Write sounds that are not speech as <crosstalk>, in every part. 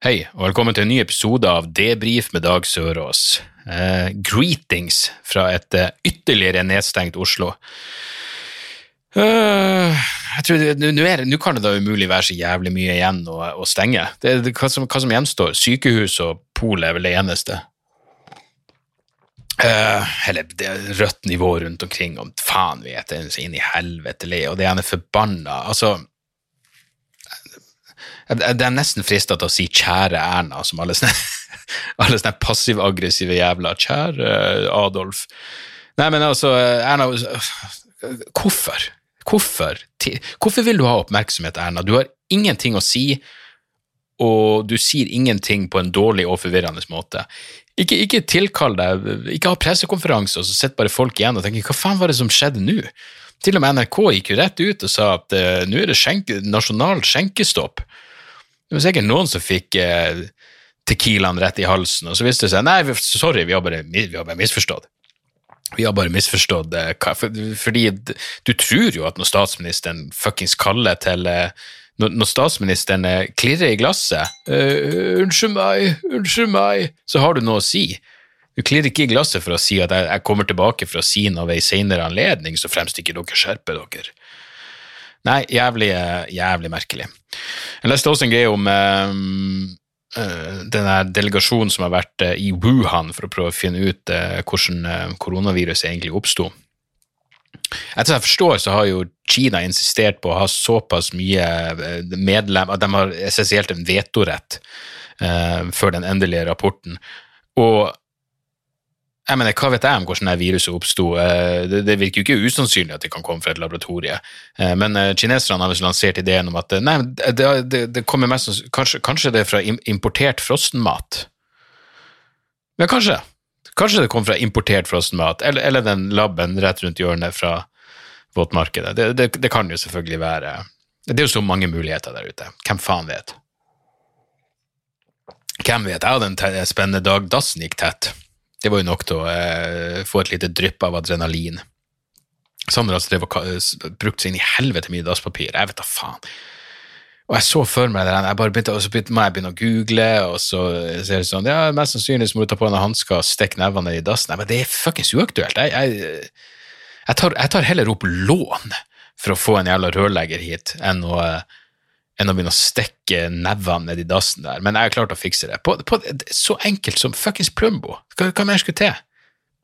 Hei, og velkommen til en ny episode av Debrif med Dag Sørås. Eh, greetings fra et eh, ytterligere nedstengt Oslo. Eh, jeg tror Nå kan det da umulig være så jævlig mye igjen å, å stenge. Det, det, hva, som, hva som gjenstår? Sykehus og pol er vel det eneste. Eh, eller det er rødt nivå rundt omkring, om faen vet så inn i helvete og det ene forbanna. Altså, jeg er nesten frista til å si 'kjære Erna', som alle sånne, <laughs> sånne passiv-aggressive jævler. 'Kjære Adolf'. Nei, men altså, Erna Hvorfor? Hvorfor? Hvorfor vil du ha oppmerksomhet, Erna? Du har ingenting å si, og du sier ingenting på en dårlig og forvirrende måte. Ikke, ikke tilkall deg, ikke ha pressekonferanse, og så sitter bare folk igjen og tenker 'hva faen var det som skjedde nå'? Til og med NRK gikk jo rett ut og sa at uh, nå er det skjenke, nasjonal skjenkestopp. Det var sikkert noen som fikk eh, tequilaen rett i halsen, og så viste det seg nei, sorry, vi har bare, vi har bare misforstått. Vi har bare misforstått eh, hva, for, fordi du tror jo at når statsministeren fuckings kaller til eh, når, statsministeren eh, klirrer i glasset uh, 'Unnskyld meg, unnskyld meg', så har du noe å si. Du klirrer ikke i glasset for å si at jeg kommer tilbake for å si noe ved en senere anledning, så fremst ikke dere skjerper dere. Nei, jævlig, eh, jævlig merkelig. Jeg leste også en greie om um, eh, den her delegasjonen som har vært eh, i Wuhan for å prøve å finne ut eh, hvordan eh, koronaviruset egentlig oppsto. Etter jeg forstår, så har jo Kina insistert på å ha såpass mye eh, medlem at de har essensielt en vetorett uh, før den endelige rapporten. Og jeg mener, hva vet jeg om hvordan det viruset oppsto? Eh, Det, det virker jo ikke usannsynlig at det kan komme fra et laboratorie. Eh, Men eh, kineserne har lansert ideen om at nei, det, det, det kommer mest kanskje, kanskje det er fra importert frossenmat? Ja, kanskje. Kanskje det kom fra importert frossenmat, eller, eller den labben rett rundt hjørnet fra våtmarkedet. Det, det, det kan jo selvfølgelig være Det er jo så mange muligheter der ute. Hvem faen vet? Hvem vet? Jeg hadde en spennende dag. Dassen gikk tett. Det var jo nok til å eh, få et lite drypp av adrenalin. Sander altså og brukte seg inn i helvete mye dasspapir. Jeg vet da faen. Og jeg så for meg det, der, jeg bare begynte, og så begynte må jeg begynne å google, og så ser det sånn Ja, mest sannsynlig så må du ta på deg hansker og stikke nevene i dassen. Men det er fuckings uaktuelt. Jeg, jeg, jeg, tar, jeg tar heller opp lån for å få en jævla rørlegger hit, enn å, enn å begynne å stikke nevene ned i dassen der. Men jeg har klart å fikse det. På, på, så enkelt som fuckings Plumbo. Hva, hva mer skulle til?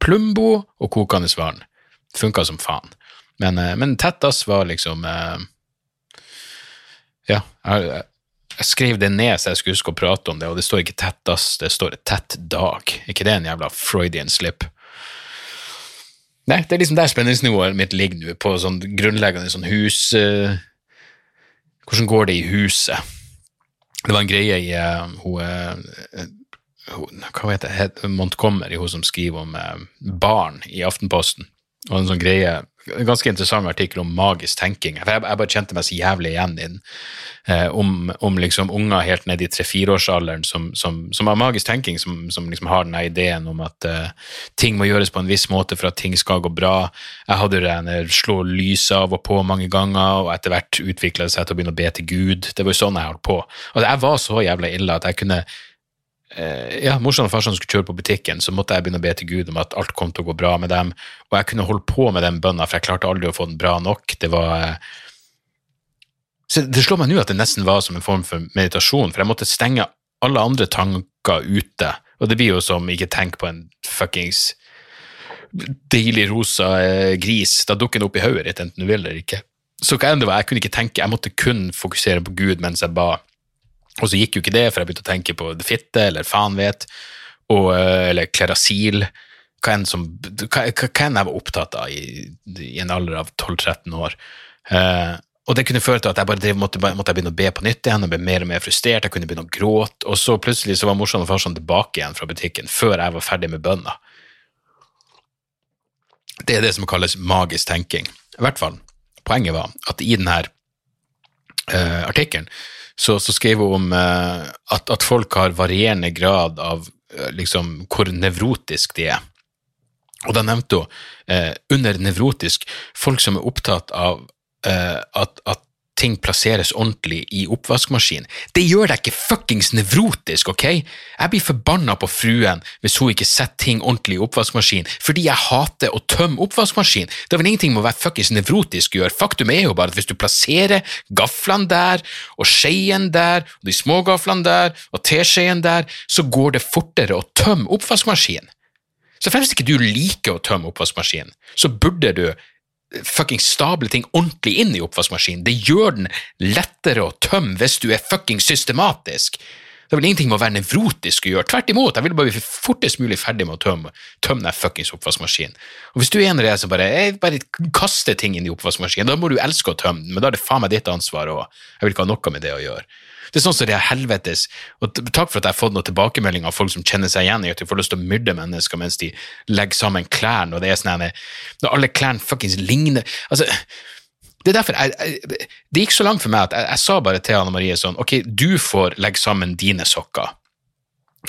Plumbo og kokende vann. Funka som faen. Men, eh, men tett dass var liksom eh, Ja, jeg, jeg skrev det ned så jeg skulle huske å prate om det, og det står ikke tett dass, det står tett dag. Ikke det en jævla Freudian slip? Nei, det er liksom der spenningsnivået mitt ligger nå, på sånn grunnleggende sånn hus eh, Hvordan går det i huset? Det var en greie i eh, hun, eh, hun Hva heter det? Montgomery, hun som skriver om eh, barn i Aftenposten. Og en sånn greie, en ganske interessant artikkel om magisk tenking. For jeg, jeg bare kjente meg så jævlig igjen i den. Eh, om, om liksom unger helt ned i tre-fireårsalderen som, som, som har magisk tenking, som, som liksom har denne ideen om at eh, ting må gjøres på en viss måte for at ting skal gå bra. Jeg hadde den slå lyset av og på mange ganger, og etter hvert utvikla det seg til å begynne å be til Gud. Det var jo sånn jeg holdt på. Altså, jeg var så jævla ille at jeg kunne ja, morsan og farsan skulle kjøre på butikken, så måtte jeg begynne å be til Gud om at alt kom til å gå bra med dem, og jeg kunne holde på med den bønna, for jeg klarte aldri å få den bra nok. Det var eh, Så det slår meg nå at det nesten var som en form for meditasjon, for jeg måtte stenge alle andre tanker ute, og det blir jo som ikke tenk på en fuckings deilig rosa eh, gris, da dukker den opp i hodet ditt, enten du vil eller ikke. Så hva enn det var, jeg kunne ikke tenke, jeg måtte kun fokusere på Gud mens jeg ba. Og så gikk jo ikke det, for jeg begynte å tenke på det fitte, eller faen vet, og, eh, eller klerasil, hva enn, som, hva, hva enn jeg var opptatt av i, i en alder av 12-13 år. Eh, og det kunne føre til at jeg bare drev, måtte, måtte jeg begynne å be på nytt igjen, og ble mer og mer frustrert, jeg kunne begynne å gråte, og så plutselig så var morsan og farsan tilbake igjen fra butikken, før jeg var ferdig med bønna. Det er det som kalles magisk tenking. I hvert fall, poenget var at i denne uh, artikkelen så, så skrev hun om uh, at, at, folk har varierende grad av uh, liksom, hvor nevrotisk de er. Og da nevnte hun under nevrotisk folk som er opptatt av at, at ting plasseres ordentlig i oppvaskmaskinen. Det gjør deg ikke fuckings nevrotisk, ok? Jeg blir forbanna på fruen hvis hun ikke setter ting ordentlig i oppvaskmaskinen, fordi jeg hater å tømme oppvaskmaskinen. Det har vel ingenting med å være fuckings nevrotisk å gjøre. Faktum er jo bare at hvis du plasserer gaflene der, og skjeen der, og de små gaflene der, og teskjeen der, så går det fortere å tømme oppvaskmaskinen. Så fremst ikke du liker å tømme oppvaskmaskinen, så burde du fucking stable ting ordentlig inn i oppvaskmaskinen. Det gjør den lettere å tømme hvis du er fucking systematisk. Det er vel ingenting med å være nevrotisk å gjøre. Tvert imot, jeg vil bare bli fortest mulig ferdig med å tømme, tømme den fuckings oppvaskmaskinen. Og hvis du er en av de som bare, bare kaster ting inn i oppvaskmaskinen, da må du elske å tømme den, men da er det faen meg ditt ansvar òg. Jeg vil ikke ha noe med det å gjøre. Det er sånn som det er helvetes og Takk for at jeg har fått noen tilbakemeldinger av folk som kjenner seg igjen i at de får lyst til å myrde mennesker mens de legger sammen klærne, og det er sånn Når alle klærne fuckings ligner Altså det er derfor jeg, jeg, Det gikk så langt for meg at jeg, jeg sa bare til Anne Marie sånn Ok, du får legge sammen dine sokker.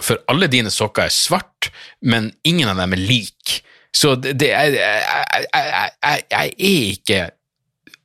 For alle dine sokker er svart, men ingen av dem er like. Så det, det jeg, jeg, er ikke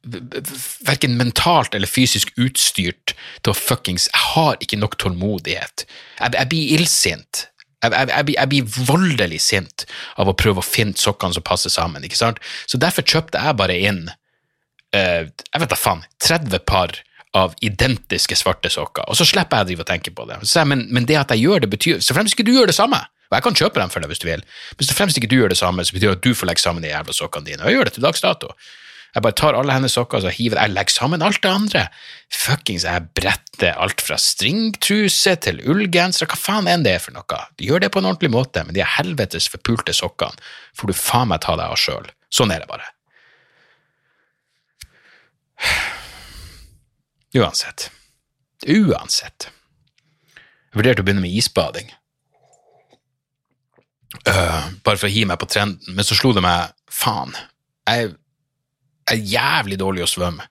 verken mentalt eller fysisk utstyrt til å fuckings Jeg har ikke nok tålmodighet. Jeg, jeg blir illsint. Jeg, jeg, jeg, blir, jeg, voldelig sint av å prøve å finne sokkene som passer sammen. ikke sant? Så derfor kjøpte jeg bare inn uh, jeg vet da faen, 30 par av identiske svarte sokker, og så slipper jeg å drive og tenke på det. Så, men, men, det at jeg gjør det, betyr Så fremst ikke du gjør det samme, og jeg kan kjøpe dem for deg hvis du vil, men så fremst ikke du gjør det samme, så betyr det at du får legge sammen de jævla sokkene dine, og jeg gjør det til dags dato. Jeg bare tar alle hennes sokker og så hiver jeg legger sammen alt det andre. Fuckings, jeg bretter alt fra stringtruse til ullgensere, hva faen enn det er for noe. De gjør det på en ordentlig måte, men de helvetes forpulte sokkene får du faen meg ta deg av sjøl. Sånn er det bare. Uansett. Uansett. Jeg vurderte å begynne med isbading. Uh, bare for å hive meg på trenden, men så slo det meg faen. Jeg er jævlig dårlig å svømme,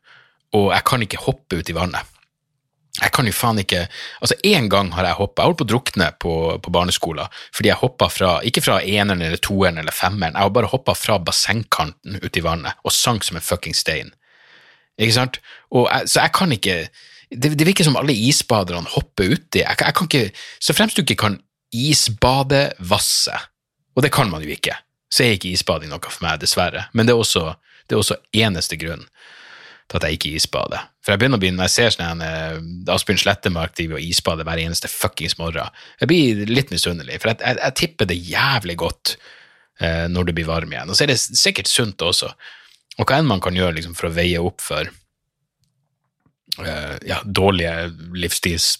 og jeg kan ikke hoppe ut i vannet. Jeg kan jo faen ikke Altså, én gang har jeg hoppa. Jeg holdt på å drukne på, på barneskolen fordi jeg hoppa fra Ikke fra eneren eller toeren eller femmeren, jeg har bare hoppa fra bassengkanten ut i vannet og sank som en fucking stein. Ikke sant? Jeg, så jeg kan ikke det, det, virker som alle isbaderne hopper uti. Jeg, jeg kan ikke Så fremst du ikke kan isbade vasse. og det kan man jo ikke, så er ikke isbading noe for meg, dessverre. Men det er også det er også eneste grunn til at jeg ikke isbader. For jeg begynner å bli, når jeg ser sånn Asbjørn Slettemark driver og isbader hver eneste fuckings morgen, jeg blir litt misunnelig, for jeg, jeg, jeg, tipper det jævlig godt uh, når det blir varm igjen. Og så er det sikkert sunt også. Og hva enn man kan gjøre liksom, for å veie opp for uh, ja, dårlige livsstils...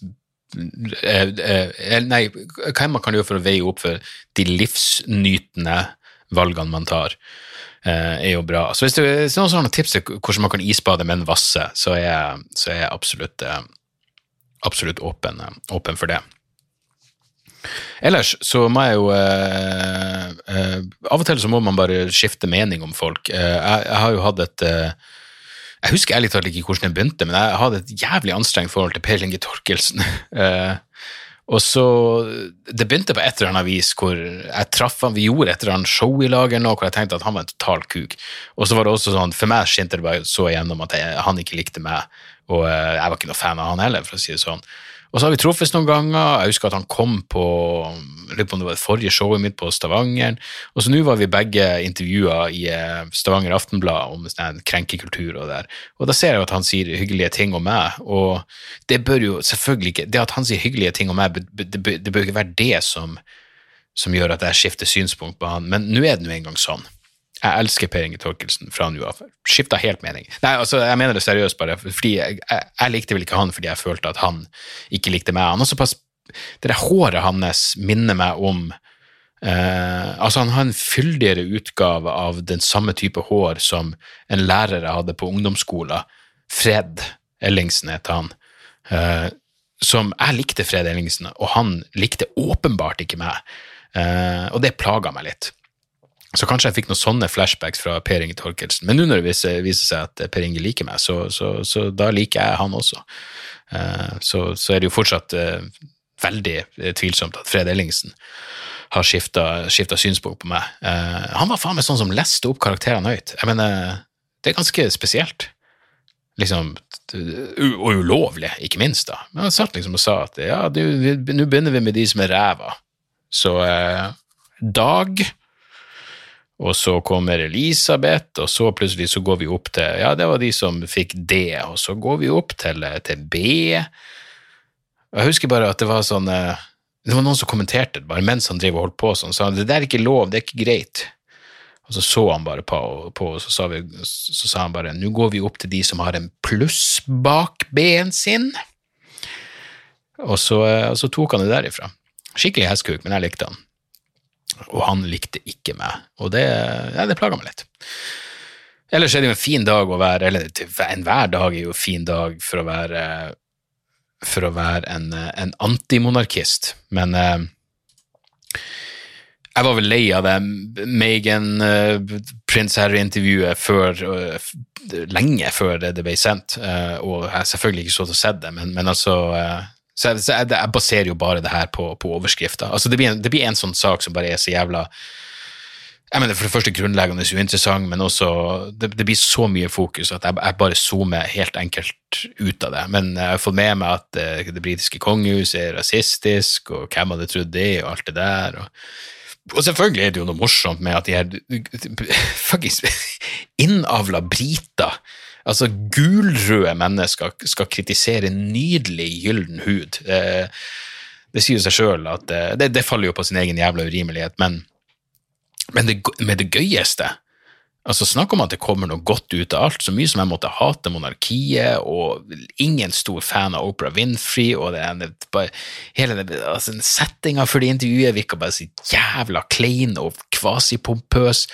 nei, hva enn man kan gjøre for å veie opp for de livsnytende valgene man tar. Eh, er jo bra. Så hvis, du, hvis noen har noen tips til hvordan man kan isbade, med en vasse, så er jeg, så er jeg absolutt, eh, absolutt åpen, eh, åpen, for det. Ellers så må jeg jo eh, eh, Av og til så må man bare skifte mening om folk. Eh, jeg, jeg, har jo hatt et Jeg husker ærlig talt ikke hvordan jeg begynte, men jeg hadde et jævlig anstrengt forhold til Per Inge Torkelsen. <laughs> Og så Det begynte på et eller annet vis hvor jeg traff han, vi gjorde et eller annet show i lag eller noe, hvor jeg tenkte at han var en total kuk. Og så var det også sånn, for meg skinte det bare så igjennom at jeg, han ikke likte meg, og eh, jeg var ikke noe fan av han heller, for å si det sånn. Og så har vi truffes noen ganger. Jeg husker at han kom på lurer på om det var det forrige showet mitt på Stavanger. Og så nå var vi begge intervjua i eh, Stavanger Aftenblad om sånn krenkekultur og der. Og da ser jeg at han sier hyggelige ting om meg, og det bør jo selvfølgelig ikke Det at han sier hyggelige ting om meg, det bør ikke være det som, som gjør at jeg skifter synspunkt på han, men nå er det nå engang sånn. Jeg elsker Per Inge Torkelsen fra nå av. Skifta helt mening. Nei, altså, jeg mener det seriøst, bare. fordi jeg, jeg, jeg, likte vel ikke han fordi jeg følte at han ikke likte meg. Han har såpass Det der håret hans minner meg om eh, Altså, han har en fyldigere utgave av den samme type hår som en lærer jeg hadde på ungdomsskolen Fred Ellingsen heter han. Eh, som Jeg likte Fred Ellingsen, og han likte åpenbart ikke meg. Eh, og det plaga meg litt. Så kanskje jeg fikk noen sånne flashbacks fra Per Inge Torkelsen. Men nå når det viser, seg at Per Inge liker meg, så, så, så da liker jeg han også. Eh, så, så, er det jo fortsatt eh, veldig eh, tvilsomt at Fred Ellingsen har skifta synspunkt på meg. Han var faen meg sånn som leste opp karakterene høyt. Jeg mener, det er ganske spesielt. Liksom, og ulovlig, ikke minst, da. Men han satt liksom og sa at ja, nå begynner vi med de som er ræva. Så Dag og så kommer Elisabeth, og så plutselig så går vi opp til Ja, det var de som fikk D, og så går vi opp til, til B. Jeg husker bare at det var sånn uh, det var noen som kommenterte det bare mens han drev og holdt på sånn, sa han det der er ikke lov, det er ikke greit. Og så så han bare på, på og så sa, vi, så sa han bare nå går vi opp til de som har en pluss bak B-en sin. Og så, og så, tok han det derifra. Skikkelig hestkuk, men jeg likte han. Og han likte ikke meg, og det, ja, det plaga meg litt. Ellers er det jo en fin dag å være Eller enhver dag er jo en fin dag for å være for å være en, en antimonarkist, men eh, jeg var vel lei av det Megan, uh, prins Harry-intervjuet før uh, lenge før det, ble sendt, uh, og jeg har selvfølgelig ikke stått og sett det, men, men altså så jeg, så jeg, jeg, baserer jo bare det her på, på overskrifter. Altså det, blir en, det blir en sånn sak som bare er så jævla jeg mener For det første grunnleggende uinteressant, men også det, det, blir så mye fokus at jeg, jeg, bare zoomer helt enkelt ut av det. Men jeg har fått med meg at det, eh, det britiske kongehuset er rasistisk, og hvem hadde trodd det, og alt det der. Og, og selvfølgelig er det jo noe morsomt med at de her <laughs> fuckings innavla briter Altså, gulrøde mennesker skal kritisere nydelig gyllen hud. Det, det sier seg sjøl at eh, det, det, faller jo på sin egen jævla urimelighet, men men det, med det gøyeste Altså Snakk om at det kommer noe godt ut av alt. Så mye som jeg måtte hate monarkiet, og ingen stor fan av Oprah Winfrey, og det, det, bare, hele det, altså, settinga for det intervjuet virka bare så jævla klein og kvasipompøs.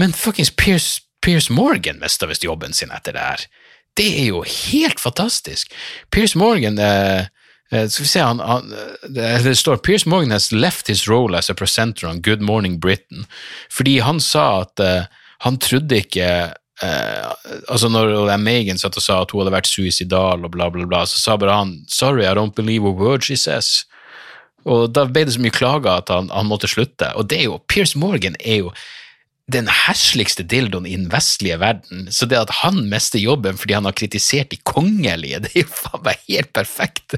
Men fuckings Piers, Piers Morgan mista visst jobben sin etter det her. Det er jo helt fantastisk. Piers Morgan eh, Eh, skal vi se, han, han, Det står Piers Morgan has left his role as a presenter on Good Morning Britain fordi han sa at uh, han trodde ikke uh, altså Når Megan satt og sa at hun hadde vært suicidal, og bla, bla, bla, så sa bare han 'sorry, I don't believe a word she says'. Og Da ble det så mye klager at han, han måtte slutte. Og det er jo, Piers Morgan er jo den hersligste dildoen i den vestlige verden, så det at han mister jobben fordi han har kritisert de kongelige, det er jo faen meg helt perfekt.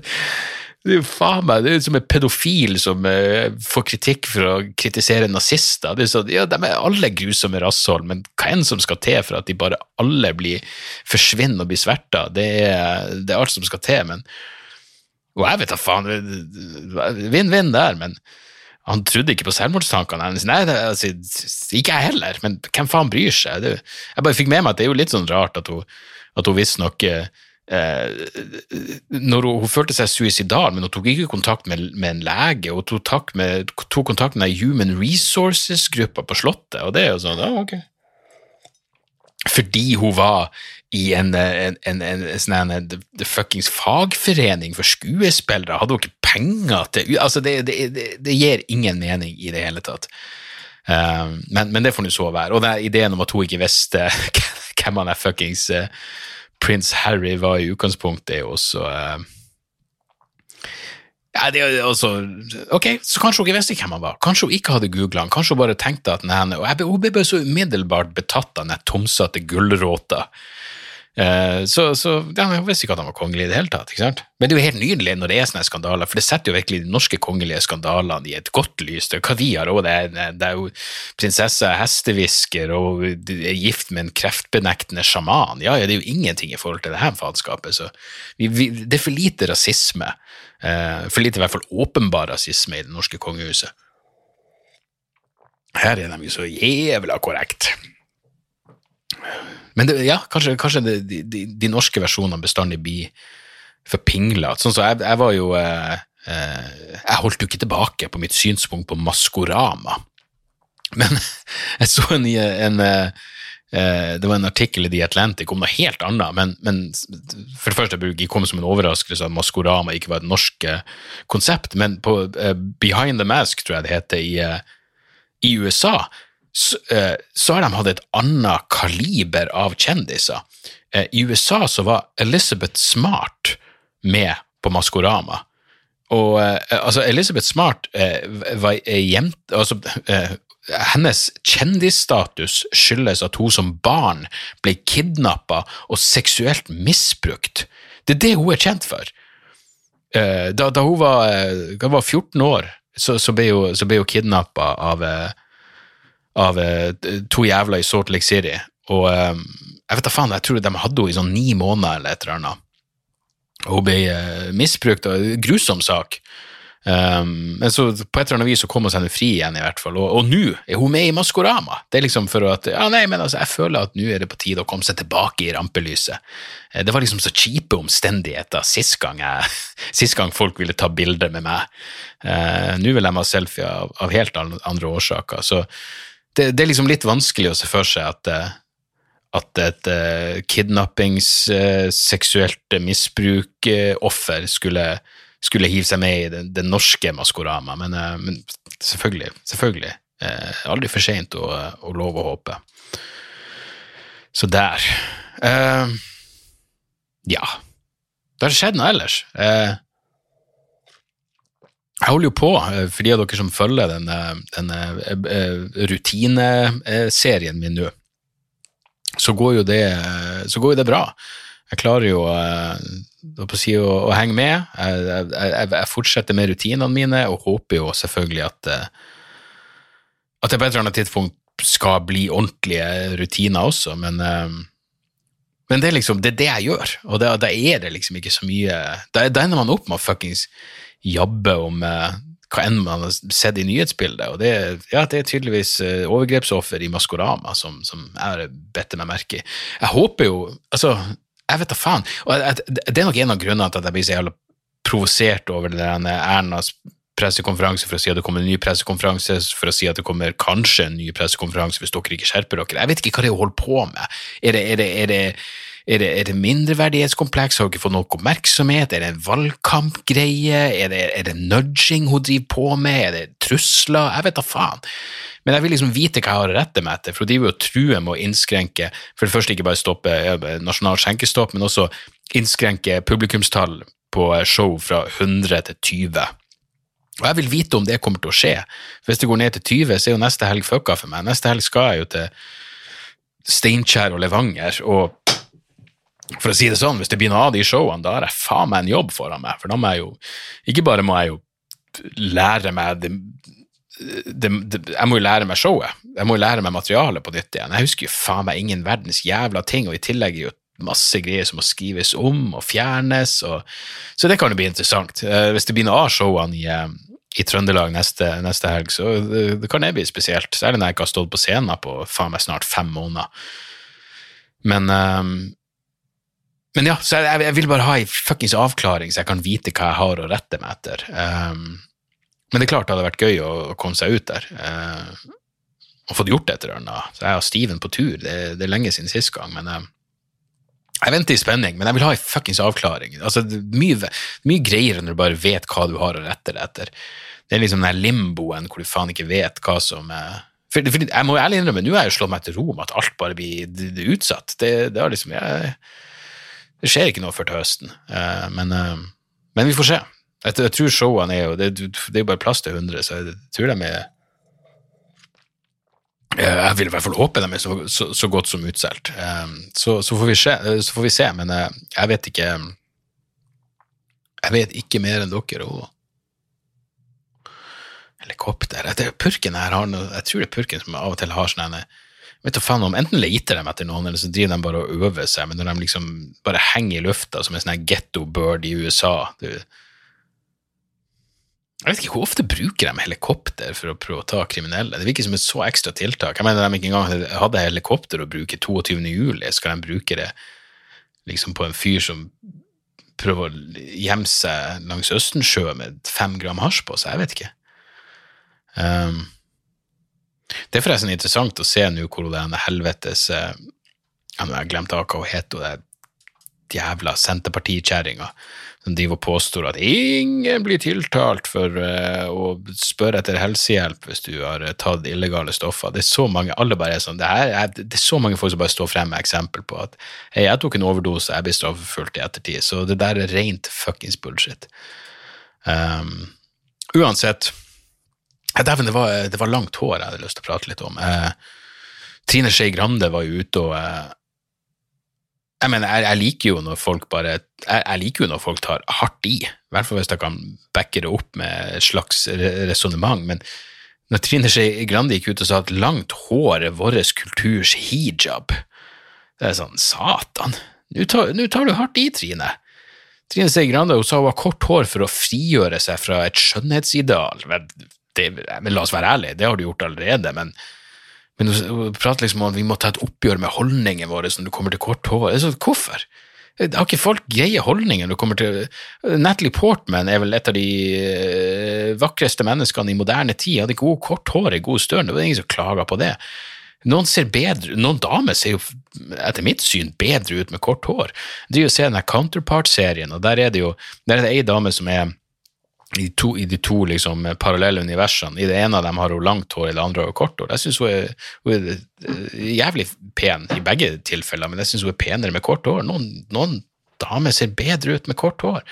Det er jo faen meg, det er som en pedofil som uh, får kritikk for å kritisere nazister. Det er så, ja, De er alle grusomme rasshold, men hva enn som skal til for at de bare alle blir, forsvinner og blir sverta, det er, det er alt som skal til. men Og jeg vet da faen, vinn-vinn der, men han trodde ikke på selvmordstankene hennes. Nei, det, altså, ikke jeg heller, men hvem faen bryr seg? Det, jeg bare fikk med meg at det er jo litt sånn rart at hun, at hun visstnok eh, Når hun, hun, følte seg suicidal, men hun tok ikke kontakt med, med en lege, hun tok, med, tok kontakt med Human Resources-gruppa på Slottet, og det er jo sånn, ja, ok. Fordi hun var i en, en, en, en, sånn en fuckings fagforening for skuespillere, hadde hun ikke penger til altså det, det, det, gir ingen mening i det hele tatt. Um, men, men, det får nå så være. Og den ideen om at hun ikke visste <laughs> hvem han er fuckings uh, prins Harry var i utgangspunktet, er jo også uh, ja, det også, ok, så Kanskje hun ikke visste hvem han var. Kanskje hun ikke hadde googla han. Kanskje hun bare tenkte at nei, og jeg, Hun ble bare så umiddelbart betatt av den tomsatte gulrota Eh, så, så ja, jeg visste ikke at han var kongelig i det hele tatt. ikke sant? Men det er jo helt nydelig når det er sånne skandaler, for det setter jo virkelig de norske kongelige skandalene i et godt lys. Det er hva vi har òg, det, det, er jo prinsesse hestehvisker og er gift med en kreftbenektende sjaman. Ja, ja, det er jo ingenting i forhold til det her faenskapet. Det er for lite rasisme. Uh, for lite i hvert fall åpenbar rasisme i det norske kongehuset. Her er de jo så jævla korrekt. Men det, ja, kanskje, kanskje det, de, de, norske versjonene bestandig blir for pinglete. Sånn så jeg, jeg, var jo eh, eh, Jeg holdt jo ikke tilbake på mitt synspunkt på Maskorama. Men <laughs> jeg så en, en, eh, det var en artikkel i The Atlantic om noe helt annet, men, men for det første jeg ikke som en overraskelse at Maskorama ikke var et norsk eh, konsept, men på uh, Behind the Mask, tror jeg det heter, i, uh, i USA, så, uh, så har de hatt et annet kaliber av kjendiser. Eh, I USA så var Elizabeth Smart med på Maskorama. Og eh, altså, Elizabeth Smart eh, var jente altså, eh, hennes kjendisstatus skyldes at hun som barn ble kidnappa og seksuelt misbrukt. Det er det hun er kjent for. Eh, Da, da hun var, eh, hun var 14 år, så, så ble hun, så hun kidnappa av, eh, av eh, to jævler i Salt Lake City. Og eh, jeg vet da faen, jeg tror de hadde henne i sånn ni måneder eller et eller annet. Hun ble eh, misbrukt, og grusom sak. Um, men så på et eller annet vis så kom hun seg fri igjen, i hvert fall. Og, og nå er hun med i Maskorama. Det er liksom for at Ja, nei, men altså, jeg føler at nå er det på tide å komme seg tilbake i rampelyset. Eh, Det var liksom så kjipe omstendigheter sist gang, jeg, <laughs> sist gang folk ville ta bilder med meg. Uh, nå vil de ha selfie av, av helt andre årsaker. Så det, det er liksom litt vanskelig å se for seg at uh, at et uh, kidnappings, uh, seksuelt misbruk-offer skulle, skulle hive seg med i det, det norske Maskorama, men, eh, men selvfølgelig, selvfølgelig. eh, aldri for seint å, å love å håpe. Så der. Eh, ja. Det har skjedd noe ellers. Eh, jeg holder jo på, eh, for de av dere som følger denne, denne eh, rutineserien min nå, så går jo det, så går jo det bra. Jeg klarer jo eh, si, å, å henge med. Jeg, jeg, jeg, jeg fortsetter med rutinene mine og håper jo selvfølgelig at, eh, at det på et eller annet tidspunkt skal bli ordentlige rutiner også, men, eh, men det er liksom det er det jeg gjør, og da, er det liksom ikke så mye Da, ender man opp med å fuckings jabbe om hva enn man har sett i nyhetsbildet, og det, ja, det er tydeligvis overgrepsoffer i Maskorama som, som jeg har bedt meg merke i. Jeg håper jo Altså, jeg vet da faen. Og det er nok en av grunnene til at jeg blir så jævla provosert over denne Ernas pressekonferanse for å si at det kommer en ny pressekonferanse, for å si at det kommer kanskje en ny pressekonferanse hvis dere ikke skjerper dere. Jeg vet ikke hva det er å holde på med. Er det, er det, er det er det, er det mindreverdighetskompleks? Har hun ikke fått nok oppmerksomhet? Er det en valgkampgreie? Er det, er det nudging hun driver på med? Er det trusler? Jeg vet da faen. Men jeg vil liksom vite hva jeg har å rette meg etter, for hun driver jo og truer med å innskrenke For det første ikke bare stoppe nasjonal skjenkestopp, men også innskrenke publikumstall på show fra 100 til 20. Og jeg vil vite om det kommer til å skje. Hvis det går ned til 20, så er jo neste helg fucka for meg. Neste helg skal jeg jo til Steinkjer og Levanger, og for å si det sånn, hvis det blir noe av de showene, da har jeg faen meg en jobb foran meg, for da må jeg jo Ikke bare må jeg jo lære meg det, det, det, Jeg må jo lære meg showet. Jeg må jo lære meg materialet på nytt igjen. Jeg husker jo faen meg ingen verdens jævla ting, og i tillegg er jo masse greier som må skrives om og fjernes, og, så det kan jo bli interessant. Eh, Hvis det blir noe av showene i, eh, i Trøndelag neste, neste helg, så det, det kan det bli spesielt. Særlig når jeg ikke har stått på scenen på faen meg snart fem måneder. Men ehm, men ja, så jeg, jeg vil bare ha en fuckings avklaring, så jeg kan vite hva jeg har å rette meg etter. Um, men det er klart det hadde vært gøy å, å komme seg ut der. Uh, og fått gjort et eller annet. Så jeg har Steven på tur. Det, det er lenge siden sist gang, men eh, jeg venter i spenning, men jeg vil ha en fuckings avklaring. Altså, det er mye, mye greiere når du bare vet hva du har å rette deg etter. Det er liksom den limboen hvor du faen ikke vet hva som er for, for Jeg må ærlig innrømme, nå har jeg jo slått meg til ro med at alt bare blir utsatt. Det, det, har liksom, jeg, det skjer ikke noe før til høsten, Eh, men, eh, men vi får se. Jeg, jeg tror showene er jo det, det er jo bare plass til 100, så jeg tror de er Eh, Jeg vil i hvert fall håpe de er så, så, så godt som utsolgt. Så, så, får vi se, får vi se, men jeg vet ikke Jeg vet ikke mer enn dere. Og helikopter er Purken her Jeg tror det er purken som av og til har sånn en vet du faen om, Enten leter de etter noen, eller så driver de bare og øver seg, men når de liksom bare henger i lufta som en sånn her ghetto bird i USA det, Jeg vet ikke hvor ofte bruker de helikopter for å prøve å ta kriminelle. Det virker som et så ekstra tiltak. Jeg mener de ikke engang hadde helikopter å bruke 22. juli, skal de bruke det liksom på en fyr som prøver å gjemme seg langs Østensjø med fem gram hasj på seg? Jeg vet ikke. Um, det er forresten interessant å se nå hvor det helvetes en helvetes har jeg glemt hva hun het, hun jævla Senterpartikjerringa som driver og påstår at ingen blir tiltalt for uh, å spørre etter helsehjelp hvis du har uh, tatt illegale stoffer. Det er så mange, alle bare er sånn, det, er, det er så mange folk som bare står frem med eksempel på at hei, jeg tok en overdose, jeg blir straffeforfulgt i ettertid. Så det der er rent fuckings bullshit. Um, uansett Dæven, det, det var langt hår jeg hadde lyst til å prate litt om. Uh, Trine Skei Grande var jo ute og jeg mener, jeg, jeg, liker jo når folk bare jeg, jeg, liker jo når folk tar hardt i, i hvert fall hvis jeg kan backe det opp med et slags resonnement, men når Trine Skei Grande gikk ut og sa at langt hår er vår kulturs hijab, det er sånn, satan, nå tar, tar, du hardt i, Trine. Trine Skei Grande hun sa hun har kort hår for å frigjøre seg fra et skjønnhetsideal. Det, men la oss være ærlige, det har du gjort allerede, men men å prate liksom om at vi må ta et oppgjør med holdningene våre når det kommer til kort hår sånn, Hvorfor? Har ikke folk greie holdninger når det kommer til Natalie Portman er vel et av de eh, vakreste menneskene i moderne tid. Hadde god kort hår i god størn, det var ingen som klaga på det. Noen ser bedre, noen damer ser jo etter mitt syn bedre ut med kort hår. Du ser den Counterpart-serien, og der er det jo der er det ei dame som er i, to, i de to liksom, parallelle universene. I det ene av dem har hun langt hår, i det andre har hun kort hår. Jeg syns hun, hun, er eh, jævlig pen i begge tilfeller, men jeg syns hun er penere med kort hår. Noen, noen damer ser bedre ut med kort hår.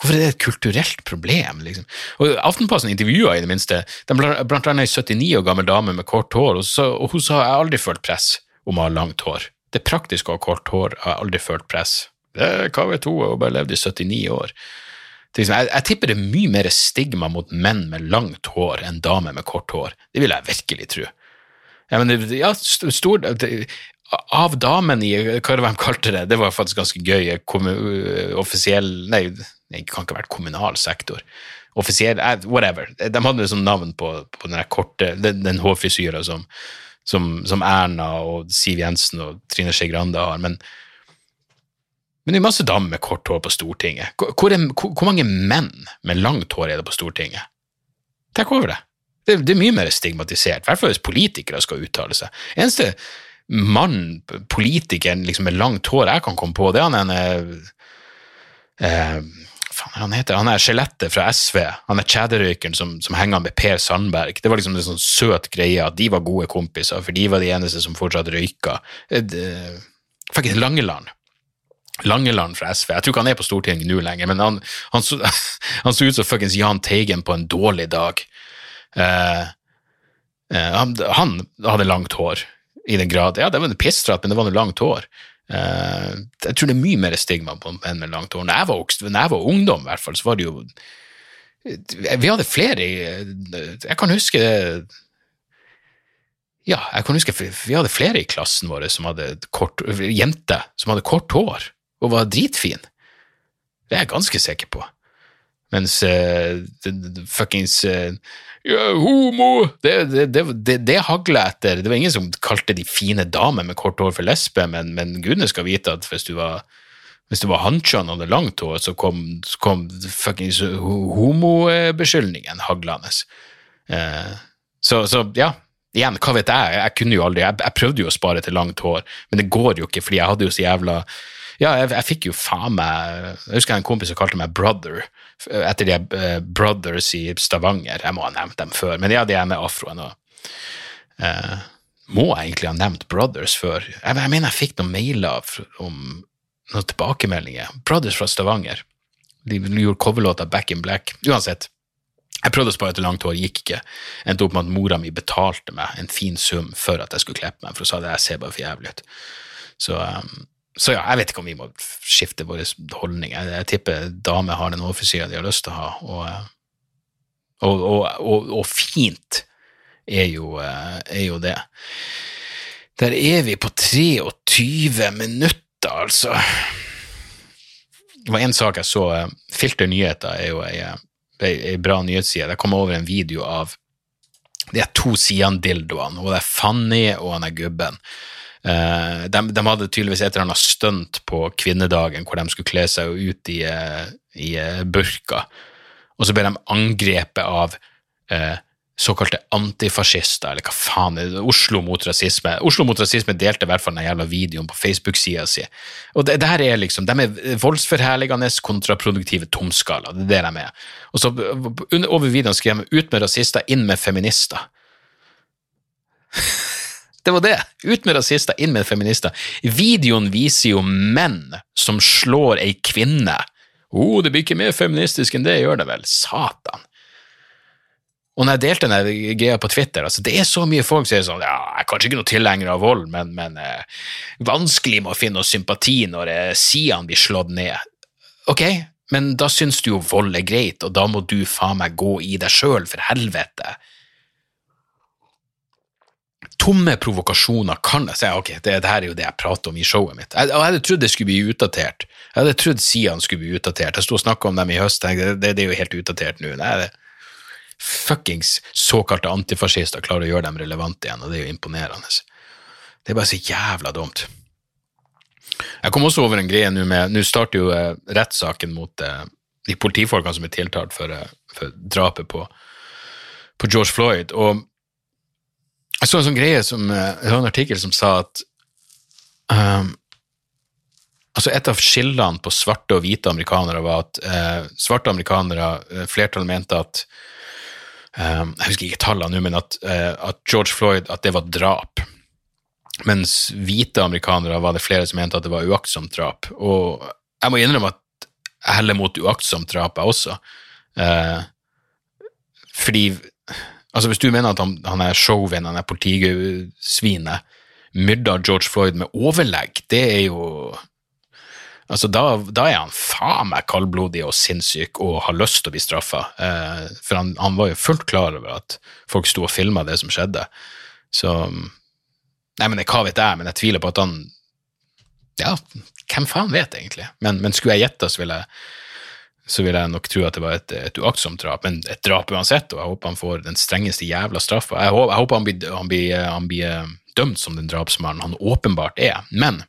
Hvorfor er det et kulturelt problem? Liksom? Og Aftenposten intervjua i det minste de blant annet ei 79 år gammel dame med kort hår, og, så, og hun sa jeg har aldri følt press om å ha langt hår. Det praktiske å ha kort hår har jeg aldri følt press. Det er KV2 og bare levd i 79 år. Jeg, jeg, tipper det er mye mer stigma mot menn med langt hår enn damer med kort hår. Det vil jeg virkelig tro. Ja, men, ja, stor, av damene i hva de kalte det, det var faktisk ganske gøy, offisiell Nei, det kan ikke ha vært kommunal sektor. Offisiell Whatever. De hadde liksom navn på, på den korte, den, den hårfrisyra som, som, som, Erna og Siv Jensen og Trine Skei Grande har. men men det er masse damer med kort hår på Stortinget. Hvor, er, hvor, mange menn med langt hår er det på Stortinget? Tenk over det. Det, det er mye mer stigmatisert, i hvert fall hvis politikere skal uttale seg. Eneste mann, politikeren liksom med langt hår jeg kan komme på, det er han ene eh, faen er han heter? Han er skjelettet fra SV. Han er kjederøykeren som, som henger med Per Sandberg. Det var liksom en sånn søt greie at de var gode kompiser, for de var de eneste som fortsatt røyka. Eh, Faktisk Langeland. Langeland fra SV. Jeg tror ikke han er på Stortinget nå lenger, men han, han, så, <laughs> han så ut som fuckings Jahn Teigen på en dårlig dag. Uh, han, han, hadde langt hår, i den grad Ja, det var en pisstratt, men det var noe langt hår. Uh, jeg tror det er mye mer stigma på enn med langt hår. Når jeg, var, jeg var ungdom, i hvert fall, så var det jo Vi hadde flere i Jeg kan huske ja, jeg kan huske vi hadde flere i klassen vår som hadde kort, jenter som hadde kort hår og var dritfin. Det er jeg ganske sikker på. Mens uh, fuckings uh, yeah, homo Det, det, det, det, hagla etter. Det var ingen som kalte de fine damer med kort hår for lesbe, men, men gudene skal vite at hvis du var hvis det var Hansjan hadde langt hår, så kom, kom fuckings homobeskyldningen haglende. Uh, så, så, ja, igjen, hva vet jeg, jeg kunne jo aldri, jeg, jeg, prøvde jo å spare til langt hår, men det går jo ikke, fordi jeg hadde jo så jævla ja, jeg, jeg fikk jo faen meg Jeg husker en kompis som kalte meg brother etter de uh, Brothers i Stavanger. Jeg må ha nevnt dem før, men ja, de er med afroen. òg. uh, må jeg egentlig ha nevnt Brothers før? Jeg, jeg mener jeg fikk noen mailer om noen tilbakemeldinger. Brothers fra Stavanger. De gjorde coverlåta Back in Black. Uansett. Jeg prøvde å spare etter langt hår, gikk ikke. Endte opp med at mora mi betalte meg en fin sum for at jeg skulle klippe meg, for hun sa det jeg ser bare for jævlig ut. Så um, så ja, jeg vet ikke om vi må skifte vår holdning. Jeg, jeg tipper damer har den overfrisyra de har lyst til å ha, og, og, og, og fint er jo, er jo, det. Der er vi på 23 minutter, altså. Det var én sak jeg så. Filter nyheter er jo ei, ei bra nyhetsside. Jeg kom over en video av de to Sian-dildoene, og det er Fanny og han er gubben. De, de, hadde tydeligvis et eller annet stunt på kvinnedagen hvor de skulle kle seg ut i, uh, i uh, burka, og så ble de angrepet av såkalte antifascister, eller hva faen er det, Oslo mot rasisme. Oslo mot rasisme delte i hvert fall den jævla videoen på Facebook-sida si. Og det, det her er liksom, De er voldsforherligende, kontraproduktive tomskaller. Det er det de er. Og så over videoen skrev de 'ut med rasister, inn med feminister'. Det var det. Ut med rasister, inn med feminister. Videoen viser jo menn som slår ei kvinne. Å, oh, det blir ikke mer feministisk enn det, gjør det vel? Satan. Og når jeg delte den greia på Twitter, altså det er så mye folk som sier sånn ja, jeg er kanskje ikke noe tilhenger av vold, men, men eh, vanskelig med å finne noe sympati når eh, sidene blir slått ned. Ok, men da syns du jo vold er greit, og da må du faen meg gå i deg sjøl, for helvete. Tomme provokasjoner kan jeg si ok, det, det her er jo det jeg prater om i showet mitt. Jeg, jeg hadde trodd det skulle bli utdatert. Jeg hadde trodd sidene skulle bli utdatert. Jeg sto og snakka om dem i høst, tenkte, det, det er jo helt utdatert nå. Nei, det fuckings såkalte antifascister klarer å gjøre dem relevante igjen, og det er jo imponerende. Det er bare så jævla dumt. Jeg kom også over en greie nå med Nå starter jo eh, rettssaken mot eh, de politifolkene som er tiltalt for, eh, for drapet på, på George Floyd, og jeg så en sånn greie som eh, Jeg en artikkel som sa at um, Altså Et av skillene på svarte og hvite amerikanere var at eh, svarte amerikanere, eh, flertallet mente at um, Jeg husker ikke tallene nå, men at, eh, at George Floyd at det var drap. Mens hvite amerikanere var det flere som mente at det var uaktsomt drap. Og jeg må innrømme at jeg heller mot uaktsomt drap, jeg også. Eh, fordi Altså Hvis du mener at han, han er showvin, han er politisvinet, myrda George Floyd med overlegg, det er jo Altså, da, da er han faen meg kaldblodig og sinnssyk og har lyst til å bli straffa. Eh, for han, han, var jo fullt klar over at folk sto og filma det som skjedde. Så Nei, men hva vet jeg, men jeg tviler på at han Ja, hvem faen vet, egentlig? Men, men skulle jeg gjette, så ville jeg så vil jeg nok tro at det var et, et uaktsomt drap, men et drap uansett, og jeg håper han får den strengeste jævla straffa. Jeg, jeg, håper han blir, han, blir, han blir, eh, dømt som den drapsmannen han åpenbart er. Men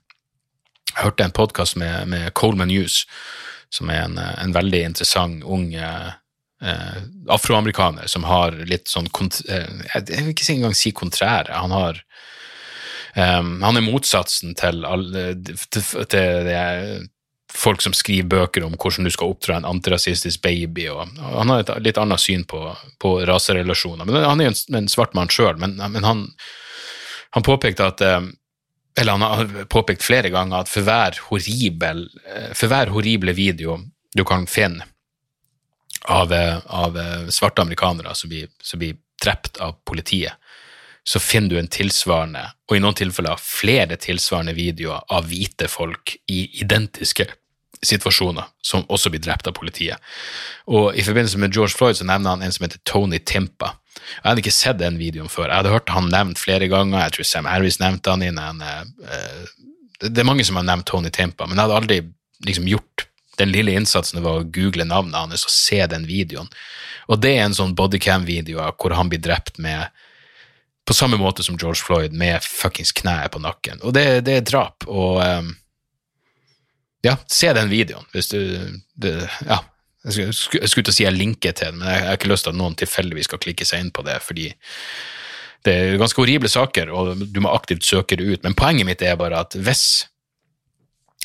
jeg hørte en podkast med, med, Coleman News, som er en, en veldig interessant ung eh, afroamerikaner som har litt sånn eh, Jeg vil ikke engang si kontrære. Han har um, Han er motsatsen til, alle, til, til folk som skriver bøker om hvordan du skal oppdra en antirasistisk baby. Og, og han har et litt annet syn på, på raserelasjoner. Men Han er jo en, en svart mann sjøl, men, men, han, han påpekte at eh, eller han har påpekt flere ganger at for hver, horribel, eh, for hver horrible video du kan finne av, eh, av svarte amerikanere som blir, som blir drept av politiet, så finner du en tilsvarende, og i noen tilfeller flere tilsvarende videoer av hvite folk i identiske situasjoner som også blir drept av politiet. Og I forbindelse med George Floyd så nevner han en som heter Tony Timpa. Jeg hadde ikke sett den videoen før. Jeg hadde hørt han nevnt flere ganger. Jeg tror Sam Harris nevnte han inn. uh, det er mange som har nevnt Tony Timpa, men jeg hadde aldri liksom gjort den lille innsatsen det var å google navnet hans og se den videoen. Og det er en sånn bodycam-video hvor han blir drept med på samme måte som George Floyd, med fuckings kneet på nakken. Og det, det er drap. Og um, ja, se den videoen hvis du det, Ja, jeg skulle, jeg skulle til å si jeg linker til den, men jeg har ikke lyst til at noen tilfeldigvis skal klikke seg inn på det, fordi det er ganske horrible saker, og du må aktivt søke det ut. Men poenget mitt er bare at hvis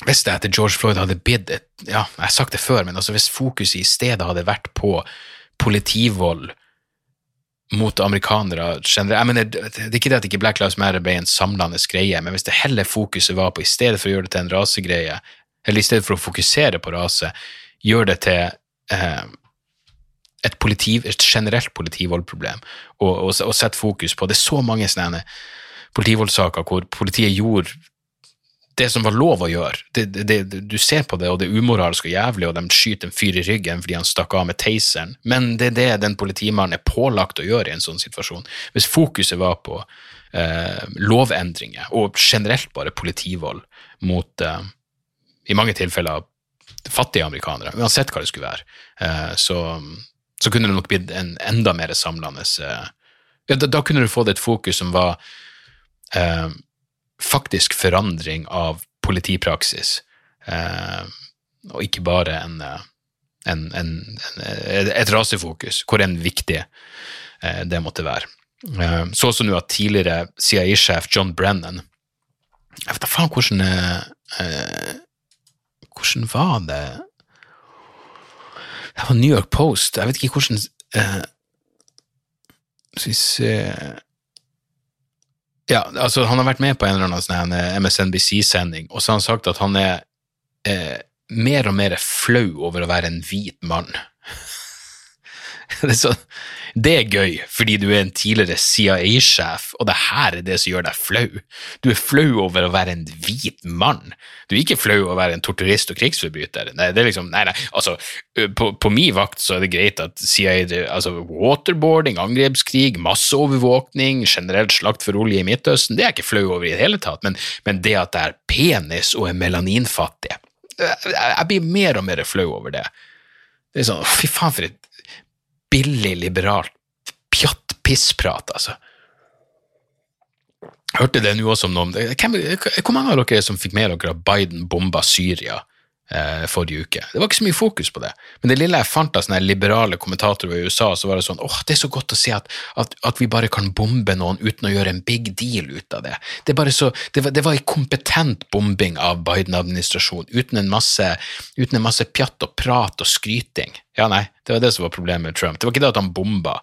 hvis det etter George Floyd hadde blitt et Ja, jeg har sagt det før, men altså hvis fokuset i stedet hadde vært på politivold mot amerikanere generelt jeg mener, Det er ikke det at ikke Black Lives Matter ble en samlende greie, men hvis det heller fokuset var på, i stedet for å gjøre det til en rasegreie, eller i stedet for å fokusere på rase, gjør det til eh, et, politi, et, generelt politivoldproblem, og, og, og sette fokus på Det er så mange sånne politivoldssaker hvor politiet gjorde det som var lov å gjøre. Det, det, du ser på det, og det er umoralsk og jævlig, og de skyter en fyr i ryggen fordi han stakk av med taseren, men det er det den politimannen er pålagt å gjøre i en sånn situasjon. Hvis fokuset var på eh, lovendringer, og generelt bare politivold mot eh, i mange tilfeller fattige amerikanere, uansett hva det skulle være, eh, så, så kunne det nok blitt en enda mer samlende eh, ja, da, da, kunne du fått et fokus som var eh, faktisk forandring av politipraksis, eh, og ikke bare en, eh, en, en, et rasefokus, hvor enn viktig eh, det måtte være. Så også nå at tidligere CIA-sjef John Brennan Jeg vet da faen hvordan Hvordan var det Det var New York Post. Jeg vet ikke hvordan eh, Skal vi se Ja, altså, han har vært med på en eller annen sånn MSNBC-sending, og så har han sagt at han er eh, mer og mer flau over å være en hvit mann. <laughs> Det er, så, det er gøy, fordi du er en tidligere CIA-sjef, og det her er det som gjør deg flau. Du er flau over å være en hvit mann. Du er ikke flau over å være en torturist og krigsforbryter. Nei, det er liksom, nei, nei, altså, på, på min vakt så er det greit at CIA altså, Waterboarding, angrepskrig, masseovervåkning, generelt slakt for olje i Midtøsten, det er jeg ikke flau over i det hele tatt, men, men det at det er penis og er melaninfattig jeg blir mer og mer flau over det. Det er sånn, Fy faen, for et billig, liberalt pjatt-pissprat, altså. Hørte det nå også om noen Hvor mange av dere som fikk med dere at Biden bomba Syria eh, forrige uke? Det var ikke så mye fokus på det, men det lille jeg fant av sånne liberale kommentatorer i USA, så var det sånn åh, det er så godt å se at, at, at, vi bare kan bombe noen uten å gjøre en big deal ut av det. Det, så, det, var, det var en kompetent bombing av Biden-administrasjonen, uten, uten en masse pjatt og prat og skryting. Ja, nei, det var det som var problemet med Trump. Det var ikke det at han bomba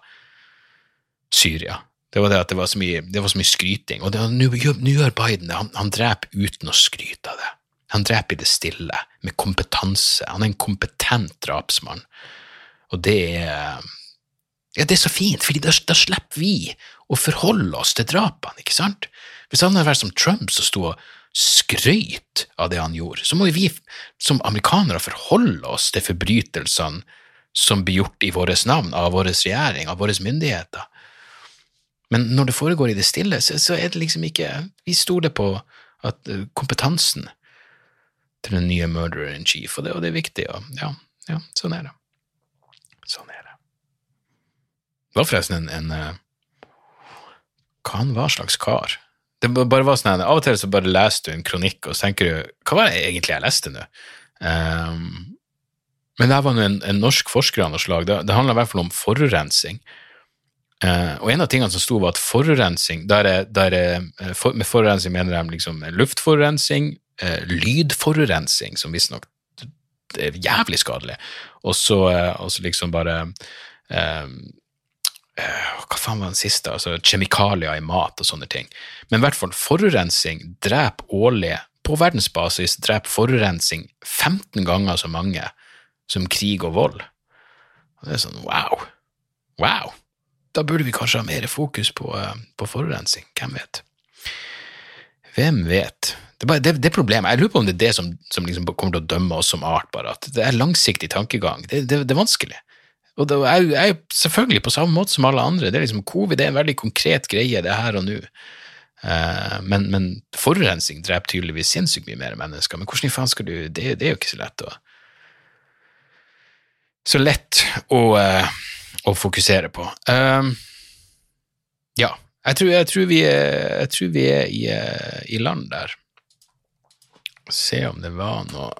Syria. Det var det at det var så mye, var så mye skryting. Og nå gjør Biden det. Han, han dreper uten å skryte av det. Han dreper i det stille, med kompetanse. Han er en kompetent drapsmann. Og det er ja, det er så fint, for da, da, slipper vi å forholde oss til drapene, ikke sant? Hvis han hadde vært som Trump som sto og skrøyt av det han gjorde, så må vi som amerikanere forholde oss til forbrytelsene som blir gjort i vårt navn, av vår regjering, av våre myndigheter. Men når det foregår i det stille, så, så er det liksom ikke Vi stoler på at uh, kompetansen til den nye murderer in chief, og det, og det er viktig, og ja, ja, sånn er det. Sånn er det. Det var forresten en, en uh, Hva slags kar? Det bare var sånn, Av og til så bare leser du en kronikk, og så tenker du Hva var det egentlig jeg leste nå? Um, men det var en, en norsk forsker av noe slag. Det, det handla i hvert fall om forurensning. Uh, og en av tingene som sto, var at forurensning der er, der er, eh, for, Med forurensning mener de liksom luftforurensning, uh, lydforurensning, som visstnok er jævlig skadelig, og så, uh, liksom bare Hva faen var den siste? Altså kjemikalier i mat og sånne ting. Men i hvert fall, forurensning dreper årlig På verdensbasis dreper forurensning 15 ganger så mange som krig og vold. Og det er sånn wow. Wow da burde vi kanskje ha mer fokus på, eh, på forurensning. Hvem vet? Hvem vet? Det er, bare, det, det er problemet. Jeg lurer på om det er det som, som liksom kommer til å dømme oss som art, bare. At det er langsiktig tankegang. Det, det, er vanskelig. Og det er, er selvfølgelig på samme måte som alle andre. Det er liksom, Covid er en veldig konkret greie, det er her og nå. Uh, men, men, forurensning dreper tydeligvis sinnssykt mye mer mennesker. Men hvordan i faen skal du Det, det er jo ikke så lett å Så lett å uh, å fokusere på. Uh, ja, jeg tror, jeg, tror er, jeg tror, vi er, i, i, land der. Se om det var noen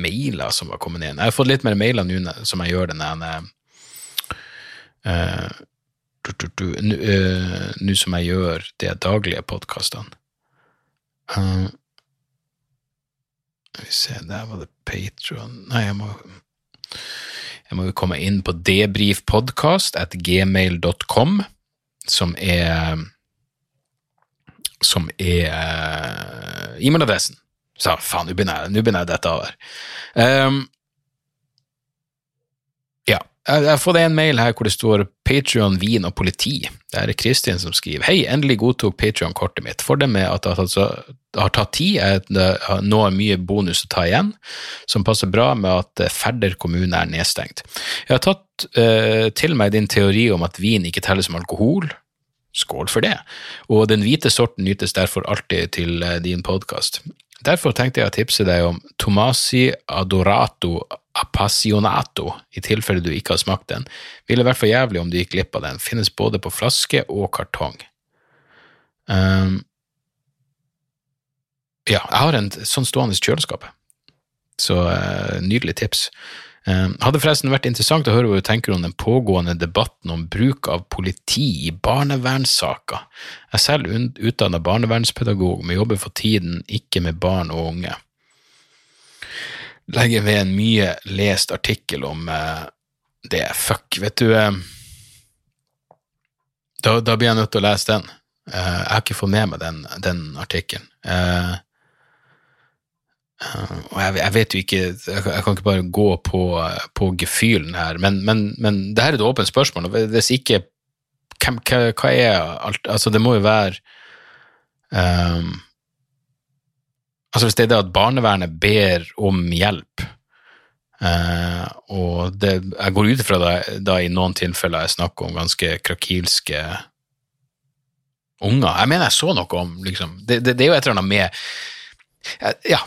mailer som var kommet inn. Jeg har fått litt mer mailer nå som jeg gjør det ene uh, Nå som jeg gjør de daglige podkastene. Uh, vi se, der var det Patron Nei, jeg må jeg må jo komme inn på debrifpodkast at gmail.com, som er som er e-mailadressen. Så faen, nå begynner jeg, begynner jeg dette av her. Um, ja, jeg har fått en mail her hvor det står Patrion, vin og politi. Det er Kristin som skriver Hei, endelig godtok Patrion-kortet mitt. For det med at det har tatt tid, er nå er mye bonus å ta igjen, som passer bra med at Færder kommune er nedstengt. Jeg har tatt uh, til meg din teori om at vin ikke teller som alkohol. Skål for det. Og den hvite sorten nytes derfor alltid til uh, din podkast. Derfor tenkte jeg å tipse deg om Tomasi Adorato Appassionato, i tilfelle du ikke har smakt den. Ville vært for jævlig om du gikk glipp av den. Finnes både på flaske og kartong. Um, ja, jeg har en sånn stående i kjøleskapet, så uh, nydelig tips. Eh, hadde forresten vært interessant å høre hva du tenker om den pågående debatten om bruk av politi i barnevernssaker. Jeg er selv utdanna barnevernspedagog, men jobber for tiden ikke med barn og unge. Legger ved en mye lest artikkel om eh, det. Fuck, vet du eh, da, da, blir jeg nødt til å lese den. Jeg har ikke fått med meg den, den artikkelen. Eh, og jeg, jeg, vet jo ikke jeg, jeg, kan ikke bare gå på, på gefühlen her, men, men, men det her er et åpent spørsmål. og Hvis ikke hvem, hva, hva, er alt Altså, det må jo være um, Altså, hvis det er det at barnevernet ber om hjelp, uh, og det, jeg går ut ifra da, da i noen tilfeller er snakk om ganske krakilske unger Jeg mener jeg så noe om liksom, det, det, det er jo et eller annet med ja,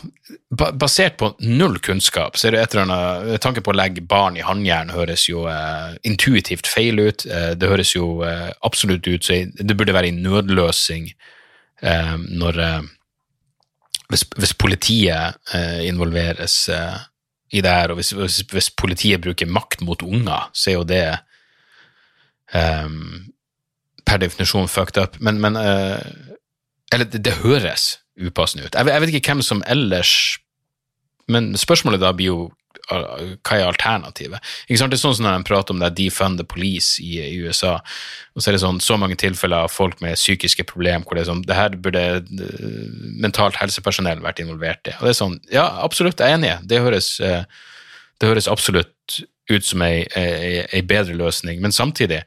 basert på null kunnskap, så er det et eller annet Tanken på å legge barn i håndjern høres jo eh, intuitivt feil ut. Eh, det høres jo eh, absolutt ut som det burde være en nødløsning når hvis, hvis, politiet involveres i det her, og hvis, hvis, hvis, politiet bruker makt mot unger, så er jo det per definisjon fucked up. Men, men Eller det, det høres upassende ut. Jeg, jeg vet ikke hvem som ellers Men spørsmålet da blir jo hva er alternativet? Ikke sant? Det er sånn som når de prater om det defund the police i, i, USA, og så er det sånn så mange tilfeller av folk med psykiske problemer hvor det er sånn det her burde uh, mentalt helsepersonell vært involvert i. Og det er sånn, ja, absolutt, jeg er enig. Det høres, uh, det høres absolutt ut som ei, ei, ei bedre løsning, men samtidig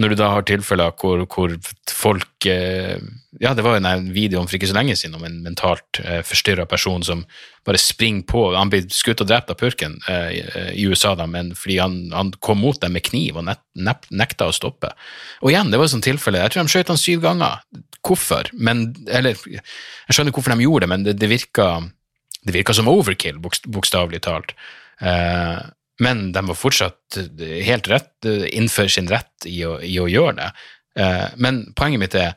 når du da har tilfeller hvor, hvor folk eh, Ja, det var jo en video for ikke så lenge siden om en mentalt eh, forstyrra person som bare springer på Han blir skutt og drept av purken eh, i USA, da, men fordi han, han, kom mot dem med kniv og nekta å stoppe. Og igjen, det var et sånt tilfelle. Jeg tror de skjøt han syv ganger. Hvorfor? Men, eller, jeg skjønner hvorfor de gjorde det, men det, det virka det virka som overkill, bokstavelig talt. Eh, men de var fortsatt eh, helt rett, eh, innenfor sin rett i å, i å gjøre det. Eh, men poenget mitt er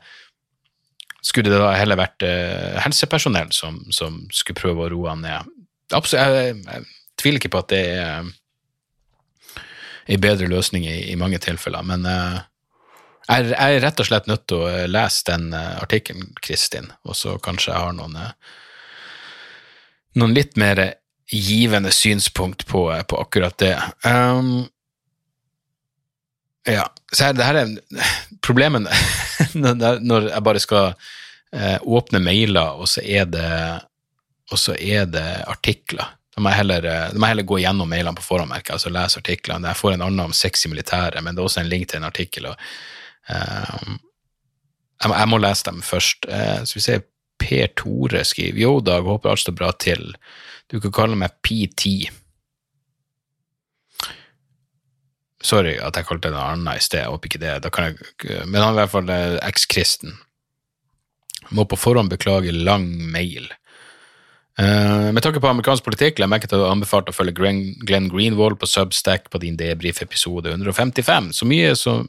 skulle det da heller vært helsepersonell som, som skulle prøve å roe han ned? Absolutt, jeg, jeg, tviler ikke på at det er en bedre løsning i, i mange tilfeller, men jeg, er rett og slett nødt til å lese den artikkelen, Kristin, og så kanskje jeg har noen, noen litt mer givende synspunkt på, på akkurat det. Um, ja, så her, det her er problemet <laughs> når jeg bare skal eh, åpne mailer, og så er det, så er det artikler. Da må, jeg heller, eh, må jeg heller gå gjennom mailene på forhånd, altså lese artiklene. Jeg får en annen om sex i militæret, men det er også en link til en artikkel. Og, eh, jeg, må, jeg, må, lese dem først. Eh, så vi ser Per Tore skriver Jo, Dag, håper alt står bra til. Du kan kalle meg PT. Sorry at jeg kalte det noe i sted, jeg håper ikke det. Jeg, men han er i hvert fall eh, eks-kristen. Må på forhånd beklage lang mail. Uh, med tanke på amerikansk politikk la jeg merke til at du anbefalte å følge Glenn Greenwald på Substack på din debrief-episode 155. Så mye som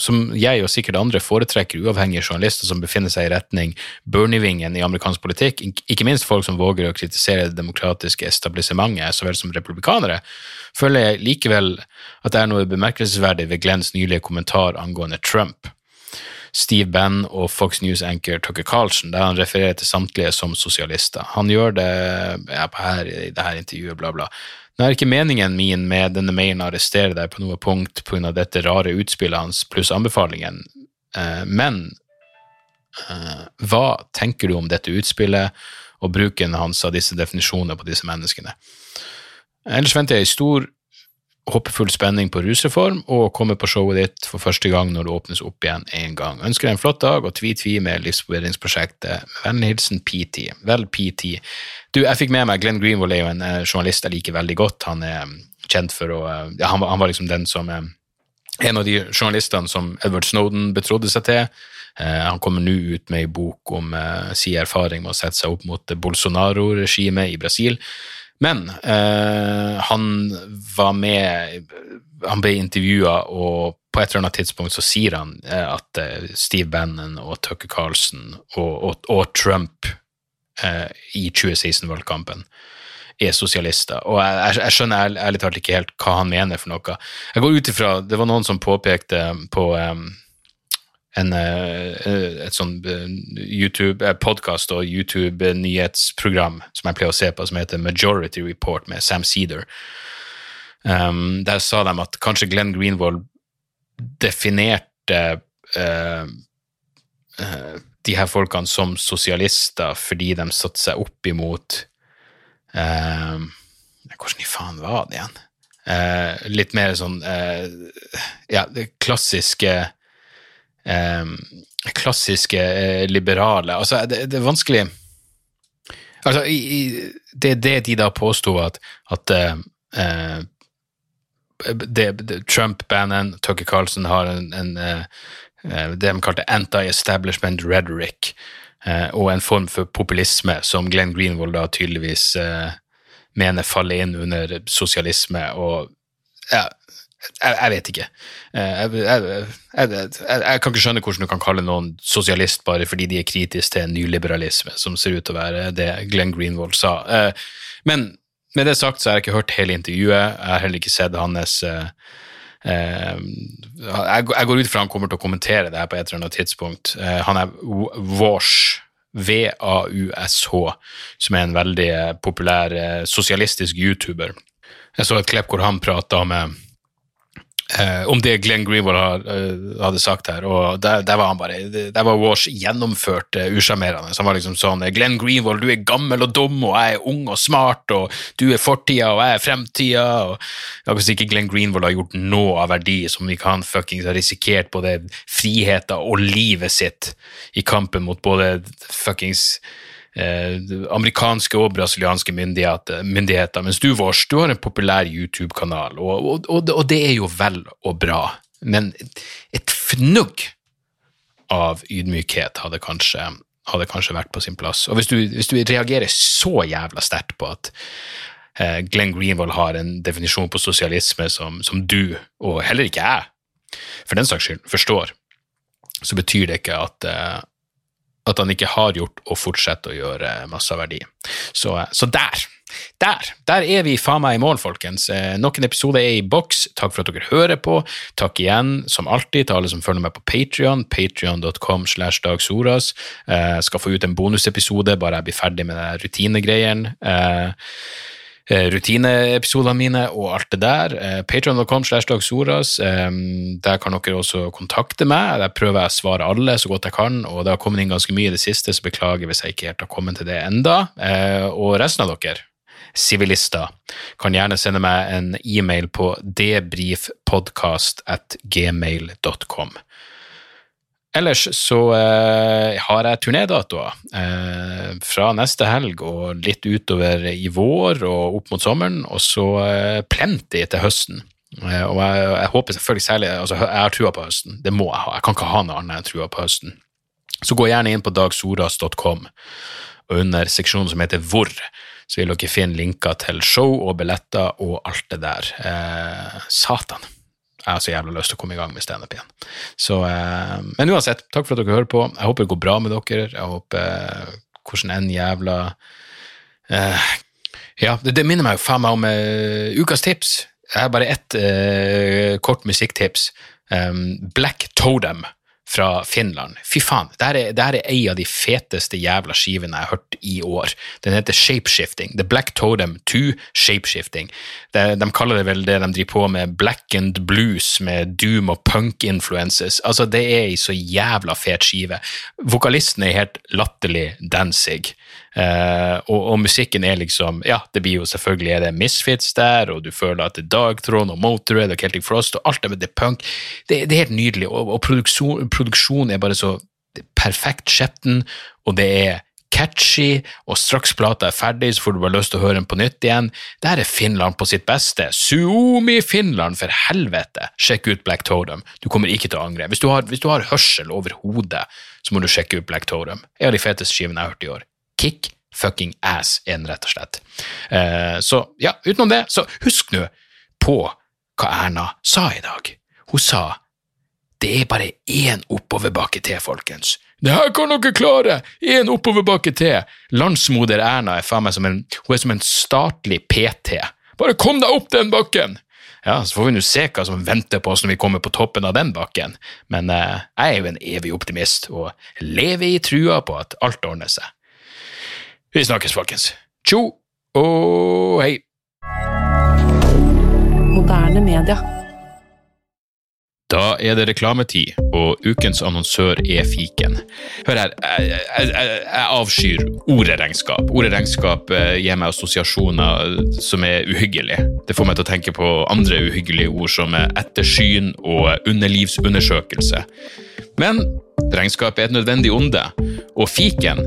som jeg og sikkert andre foretrekker uavhengige journalister som befinner seg i retning Bernie-vingen i amerikansk politikk, ikke minst folk som våger å kritisere det demokratiske establissementet så vel som republikanere, føler jeg likevel at det er noe bemerkelsesverdig ved Glenns nylige kommentar angående Trump. Steve Benn og Fox News-anchor Tucker Carlson, der han refererer til samtlige som sosialister. Han gjør det ja, her, i dette intervjuet, bla, bla. Det er ikke meningen min med denne mailen å arrestere deg på noe punkt pga. dette rare utspillet hans pluss anbefalingen, eh, men eh, hva tenker du om dette utspillet og bruken hans av disse definisjonene på disse menneskene? Ellers venter jeg i stor håpefull spenning på rusreform og komme på showet ditt for første gang når det åpnes opp igjen en gang. Ønsker deg en flott dag og tvi-tvi med livsforbedringsprosjektet. Vennlig hilsen PT. Vel, PT. Du, jeg fikk med meg Glenn Greenwald er jo en uh, journalist jeg liker veldig godt. Han er um, kjent for å uh, ja, han, han, var liksom den som En av de journalistene som Edward Snowden betrodde seg til. han kommer nå ut med ei bok om sin erfaring med å sette seg opp mot Bolsonaro-regimet i Brasil. Men eh, han var med Han ble intervjua, og på et eller annet tidspunkt så sier han eh, at eh, Steve Bannon og Tucker Carlson og, og, og Trump eh, i 2016-valgkampen er sosialister. Og jeg, jeg, skjønner ærlig talt ikke helt hva han mener for noe. Jeg går ut ifra Det var noen som påpekte på um, en, uh, et sånn uh, YouTube-podkast og YouTube-nyhetsprogram som jeg pleier å se på, som heter Majority Report med Sam Cedar. Um, der sa de at kanskje Glenn Greenwald definerte uh, de her folkene som sosialister fordi de satte seg opp imot uh, Hvordan i faen var det igjen? Uh, litt mer sånn uh, Ja, det klassiske Klassiske liberale. Altså, det, det, er vanskelig. Altså, i, i, det er det de da påsto at, at det, det, Trump, Bannon, Tucker Carlson, har en, en Eh, det de kalte anti-establishment rhetoric, eh, og en form for populisme som Glenn Greenwald da tydeligvis eh, mener faller inn under sosialisme og ja, jeg, jeg, vet ikke. Jeg, jeg, jeg, kan ikke skjønne hvordan du kan kalle noen sosialist bare fordi de er kritiske til nyliberalisme, som ser ut til å være det Glenn Greenwald sa. Men med det sagt så har jeg ikke hørt hele intervjuet. Jeg har heller ikke sett hans Eh, jeg, går ut fra han kommer til å kommentere det her på et eller annet tidspunkt. Eh, han er Vaush, V-A-U-S-H, som er en veldig eh, populær sosialistisk YouTuber. Jeg så et klipp hvor han prata med eh, om det Glenn Greenwald har, uh, hadde sagt her, og der, der var han bare Der var Walsh gjennomført uh, usjarmerende. Han var liksom sånn Glenn Greenwald, du er gammel og dum, og jeg er ung og smart, og du er fortida, og jeg er fremtida. Og Hvis ikke Glenn Greenwald har gjort noe av verdi som ikke han fuckings har risikert både friheten og livet sitt i kampen mot både fuckings amerikanske og brasilianske myndigheter, myndigheter. Mens du, Vårs, du har en populær YouTube-kanal, og, og, og, og, det er jo vel og bra, men et fnugg av ydmykhet hadde kanskje, hadde kanskje vært på sin plass. Og hvis du, hvis du reagerer så jævla sterkt på at eh, Glenn Greenwald har en definisjon på sosialisme som, som du, og heller ikke jeg, for den saks skyld, forstår, så betyr det ikke at, eh, at han ikke har gjort og fortsetter å gjøre masse verdi. Så, så der, der, der er vi faen meg i mål, folkens. Eh, noen episoder er i boks. Takk for at dere hører på. Takk igjen, som alltid, til alle som følger med på Patrion. Patrion.com slash dagsoras. Eh, skal få ut en bonusepisode bare jeg blir ferdig med rutinegreiene. Eh, Eh, rutineepisodene mine og alt det der. Eh, Patreon.com slash dagsoras. Der kan dere også kontakte meg. Der prøver jeg å svare alle så godt jeg kan, og det har kommet inn ganske mye i det siste, så beklager hvis jeg ikke helt har kommet til det enda. Eh, og resten av dere, sivilister, kan gjerne sende meg en e-mail på debrifpodkast at gmail.com. Ellers så eh, har jeg turnédatoer eh, fra neste helg og litt utover i vår og opp mot sommeren, og så eh, plenty til høsten. Eh, og jeg, jeg, håper selvfølgelig særlig altså Jeg har trua på høsten, det må jeg ha. Jeg kan ikke ha noe annet enn trua på høsten. Så gå gjerne inn på dagsoras.com, og under seksjonen som heter Hvor, så vil dere finne linker til show og billetter og alt det der. Eh, satan jeg har så jævla lyst til å komme i gang med standup igjen. Så, eh, men uansett, takk for at dere hører på. Jeg håper det går bra med dere. Jeg håper eh, hvordan enn jævla eh, Ja, det, det, minner meg jo faen meg om eh, ukas tips. Jeg har bare ett uh, kort musikktips. Um, Black Totem fra Finland. Fy faen, det her, er, det ei av de feteste jævla skivene jeg har hørt i år. Den heter Shapeshifting. The Black Totem 2 Shapeshifting. De, de kaller det vel det de driver på med blackened blues med doom og punk-influences. Altså, det er ei så jævla fet skive. Vokalisten er helt latterlig Danzig. Uh, og, og, musikken er liksom Ja, det blir jo selvfølgelig er det Misfits der, og du føler at det er Dagthrone og Motorhead og Celtic Frost og alt det med det punk. Det, det, er helt nydelig, og, og produksjon, produksjonen er bare så perfekt skjetten, og det er catchy, og straks plata er ferdig, så får du bare lyst til å høre den på nytt igjen. Der er Finland på sitt beste. Suomi Finland, for helvete! Sjekk ut Black Totem. Du kommer ikke til å angre. Hvis du har, hvis du har hørsel over hodet, så må du sjekke ut Black Totem. En av de feteste skivene jeg har hørt i år kick fucking ass in, rett og slett. Eh, så ja, utenom det, så husk nå på hva Erna sa i dag. Hun sa Det er bare én oppoverbakke til, folkens. Det her kan dere klare! Én oppoverbakke til! Landsmoder Erna er faen meg som en, hun er som en statlig PT. Bare kom deg opp den bakken! Ja, Så får vi nå se hva som venter på oss når vi kommer på toppen av den bakken, men eh, jeg er jo en evig optimist og lever i trua på at alt ordner seg. Vi snakkes, folkens. Tjo og hei! Moderne media. Da er det reklametid, og ukens annonsør er fiken. Hør her, jeg, jeg, jeg, avskyr ordet regnskap. Ordet regnskap eh, gir meg assosiasjoner som er uhyggelige. Det får meg til å tenke på andre uhyggelige ord som ettersyn og underlivsundersøkelse. Men regnskap er et nødvendig onde, og fiken